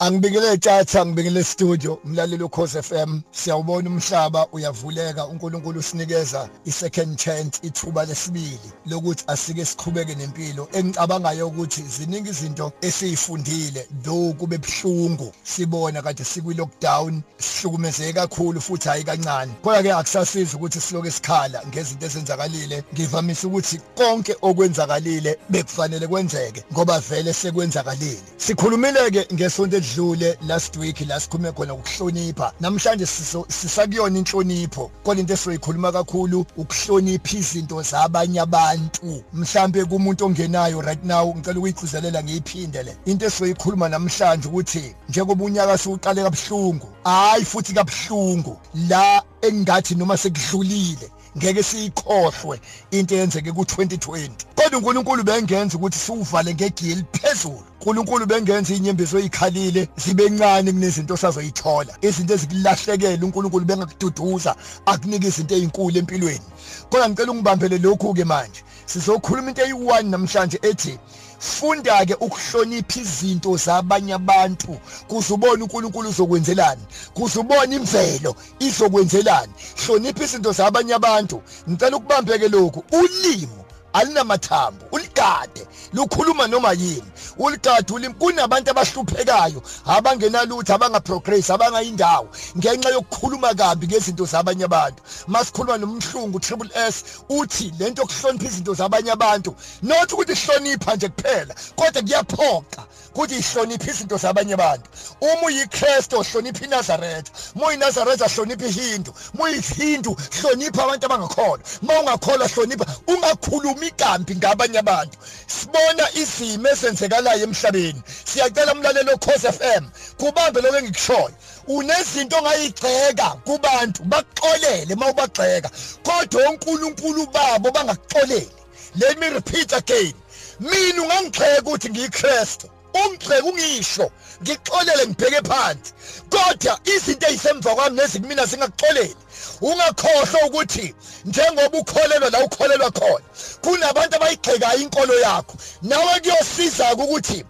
Angibikele tjatha ngibikele studio umlaleli ukhoze FM siyawubona umhlaba uyavuleka. uNkulunkulu usinikeza isecond chance ithuba lesibili lokuthi asike siqhubeke nempilo. Engicabangayo ukuthi ziningi izinto esizifundile though kube buhlungu sibona kade sikwi lockdown sihlukumezeke kakhulu futhi hayi kancane. Kodwa ke akusasiza ukuthi siloke sikhala ngezinto ezenzakalile. Ngivamise ukuthi konke okwenzakalile bekufanele kwenzeke ngoba vele sekwenzakalile. Sikhulumile ke ngesonto edlule last week la sikhulume khona ukuhlonipha namhlanje sisakuyona inhlonipho. Kodwa into esizoyikhuluma kakhulu ukuhlonipha izinto zabanye abantu. Mhlambe kumuntu ongenayo right now ngicela ukuyigcizelela ngiyiphinde le. Into esizoyikhuluma namhlanje ukuthi njengoba unyaka siwuqale kabuhlungu hayi futhi kabuhlungu la engathi noma sekudlulile ngeke siyikhohlwe into eyenzeke ku2020 kodwa uNkulunkulu bengenza ukuthi siwuvale ngegili phezulu uNkulunkulu bengenza inyembezo ezikhalile zibe ncane kunezinto sazoyithola izinto ezikulahlekela uNkulunkulu bengakududuza akunika izinto ezinkulu empilweni. Kodwa ngicela ungibambele lokhu ke manje. Sizokhuluma into eyi1 namhlanje ethi funda ke ukuhlonipha izinto zabanye abantu. Kuzubona uNkulunkulu uzokwenzelani. Kuzubona imvelo izokwenzelani. Hlonipha izinto zabanye abantu. Ngicela ukubambeke lokhu. Ulimo alinamathambo uligade lukhuluma noma yini? Uligade ulimi kunabantu abahluphekayo abangenalutho abangaprogress abangayindawo ngenxa yokukhuluma kabi ngezinto zabanye abantu. Masikhuluma nomhlungu triple S uthi lento yokuhlonipha izinto zabanye abantu not ukuthi hlonipha nje kuphela kodwa kuyaphoqa ukuthi ihloniphe izinto zabanye abantu. Uma uyikristu hlonipha inazaretha uma uyinazaretha hlonipha ihindu uma uyihindu hlonipha abantu abangakholwa uma ungakholwa hlonipha ungakhulumi ikambi ngabanye abantu. Sibona izimo esenzekalayo emhlabeni. Siyacela umlalelo Khosi FM kubambe lokho engikushoyo unezinto ongayigceka kubantu baxolele mawubagxeka kodwa uNkulunkulu babo bangakuxoleli. Let me repeat again. Mina ungangigxeka ukuthi ngiyikristu ungigxeka ungisho ngixolele ngibheke phansi. Kodwa izinto ezisemva kwami nezikumina singakuxoleli ungakhohlwa ukuthi njengoba ukholelwa la ukholelwa khona kunabantu abayigxekayo inkolo yakho. Nawe kuyosiza ukuthi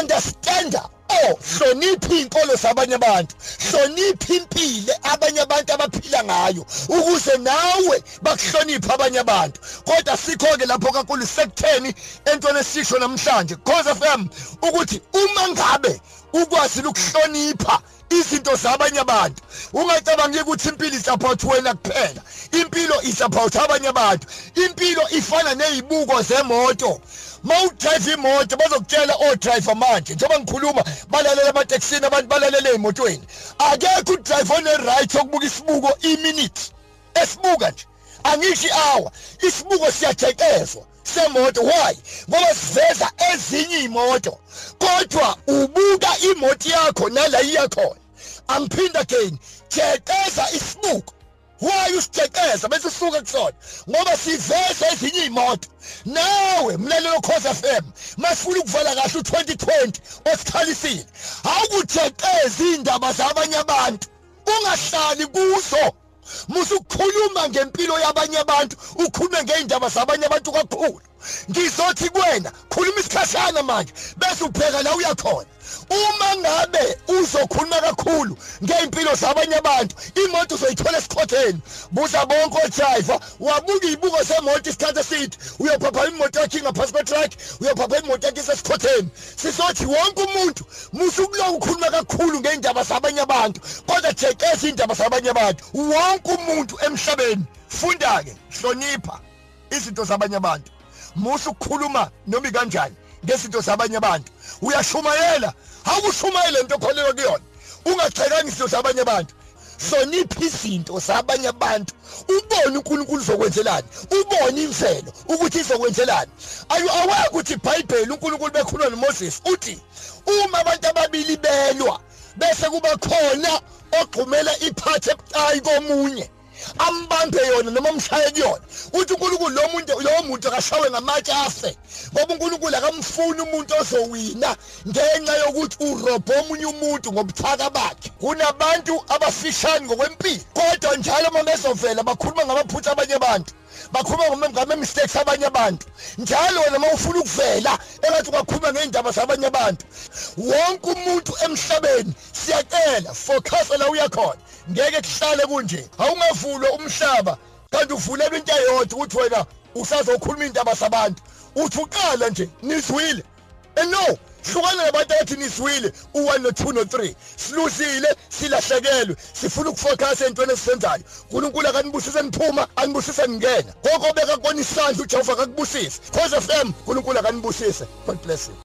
understanda hlonipha izinkolo zabanye abantu. Hlonipha impilo abanye abantu abaphila ngayo ukuze nawe bakuhlonipha abanye abantu. Kodwa sikho ke lapho kakhulu sekutheni entweni esisho namhlanje cause FM ukuthi uma ngabe ukwazi ukuhlonipha izinto zabanye abantu ungacabanga ukuthi impilo isaphothe wena kuphela. Impilo isaphothe abanye abantu. Impilo ifana nezibuko zemoto. Mawudrive imoto bazokutshela odriver manje njengoba ngikhuluma balalela amatekisini abantu balalela ezimotweni akekho udriver one right okubuka isibuko iminute. Esibuka nje angisho i-hour. Isibuko siyajekezwa semoto. Why? Ngoba siveza ezinye imoto kodwa ubuka imoto yakho nala iyakhona angiphinda again jeqeza isibuko. Why usiceceza bese sisuka kusona. Ngoba siveza ezinye imoto nawe mlalelo Khosi FM masifuna ukuvala kahle u2020 osikhalisile awukujeqeza indaba zabanye abantu ungahlali kuzo. Musukhuluma ngempilo yabanye abantu ukhulume ngeindaba zabanye abantu kakhulu. Ngizothi kuwena khuluma isikhashana manje bese ubheka la uyakhona uma ngabe uzokhuluma kakhulu ngeimpilo zabanye abantu. Imoto uzoyithola esikhotheni. Buza bonke odriver wabuka izibuko semoto isikhathi eside. Uyophapha imoto yakhe ngaphansi kwetrack uyophapha imoto yakhe isesikhotheni. Sizothi wonke umuntu musukuloku ukhuluma kakhulu ngeindaba zabanye abantu. Kodwa jekeza indaba zabanye abantu. Wonke umuntu emhlabeni funda ke hlonipha izinto zabanye abantu. Musu ukukhuluma noma kanjani ngezinto zabanye abantu. Uyashumayela awushumayele into okholelwa kuyona. Ungachekanga izinto zabanye abantu. Hlonipha izinto zabanye abantu. Ubone uNkulunkulu uzokwenzelani. Ubone imvelo ukuthi izokwenzelani. Ayu aweke ukuthi iBhayibheli uNkulunkulu bekhuluma noMoses uthi uma abantu ababili belwa bese kuba khona ogqumela iphathi ebucayi komunye. Ambambe yona noma amshaye kuyona uthi uNkulunkulu lo muntu lo muntu akashawe ngamatshe afe. Ngoba uNkulunkulu akamfuni umuntu ozowina ngenxa yokuthi urobho omunye umuntu ngobuthaka bakhe. Kunabantu abafishani ngokwempilo. Kodwa njalo uma bezovela bakhuluma ngamaphutha abanye abantu. Bakhuluma ngame mistakes abanye abantu. Njalo wena mawufuna ukuvela engathi ungakhuluma ngeindaba zabanye abantu. Wonke umuntu emhlabeni siyacela focus la uyakhona. Ngeke kuhlale kunje. Awungavulwa umhlaba kanti uvulelwe into eyodwa ukuthi wena usazokhuluma indaba zabantu. Uthi uqala nje nizwile. No hlukana nabantu abathi nisiwile u1 no2 no3 siluzile silahlekelwe sifuna ukufocus entweni esizenzayo. uNkulunkulu akanibusise niphuma anibusise ningena. Konke obeka kona isandla uJehova akakubusise. Cause FM uNkulunkulu akanibusise god bless you.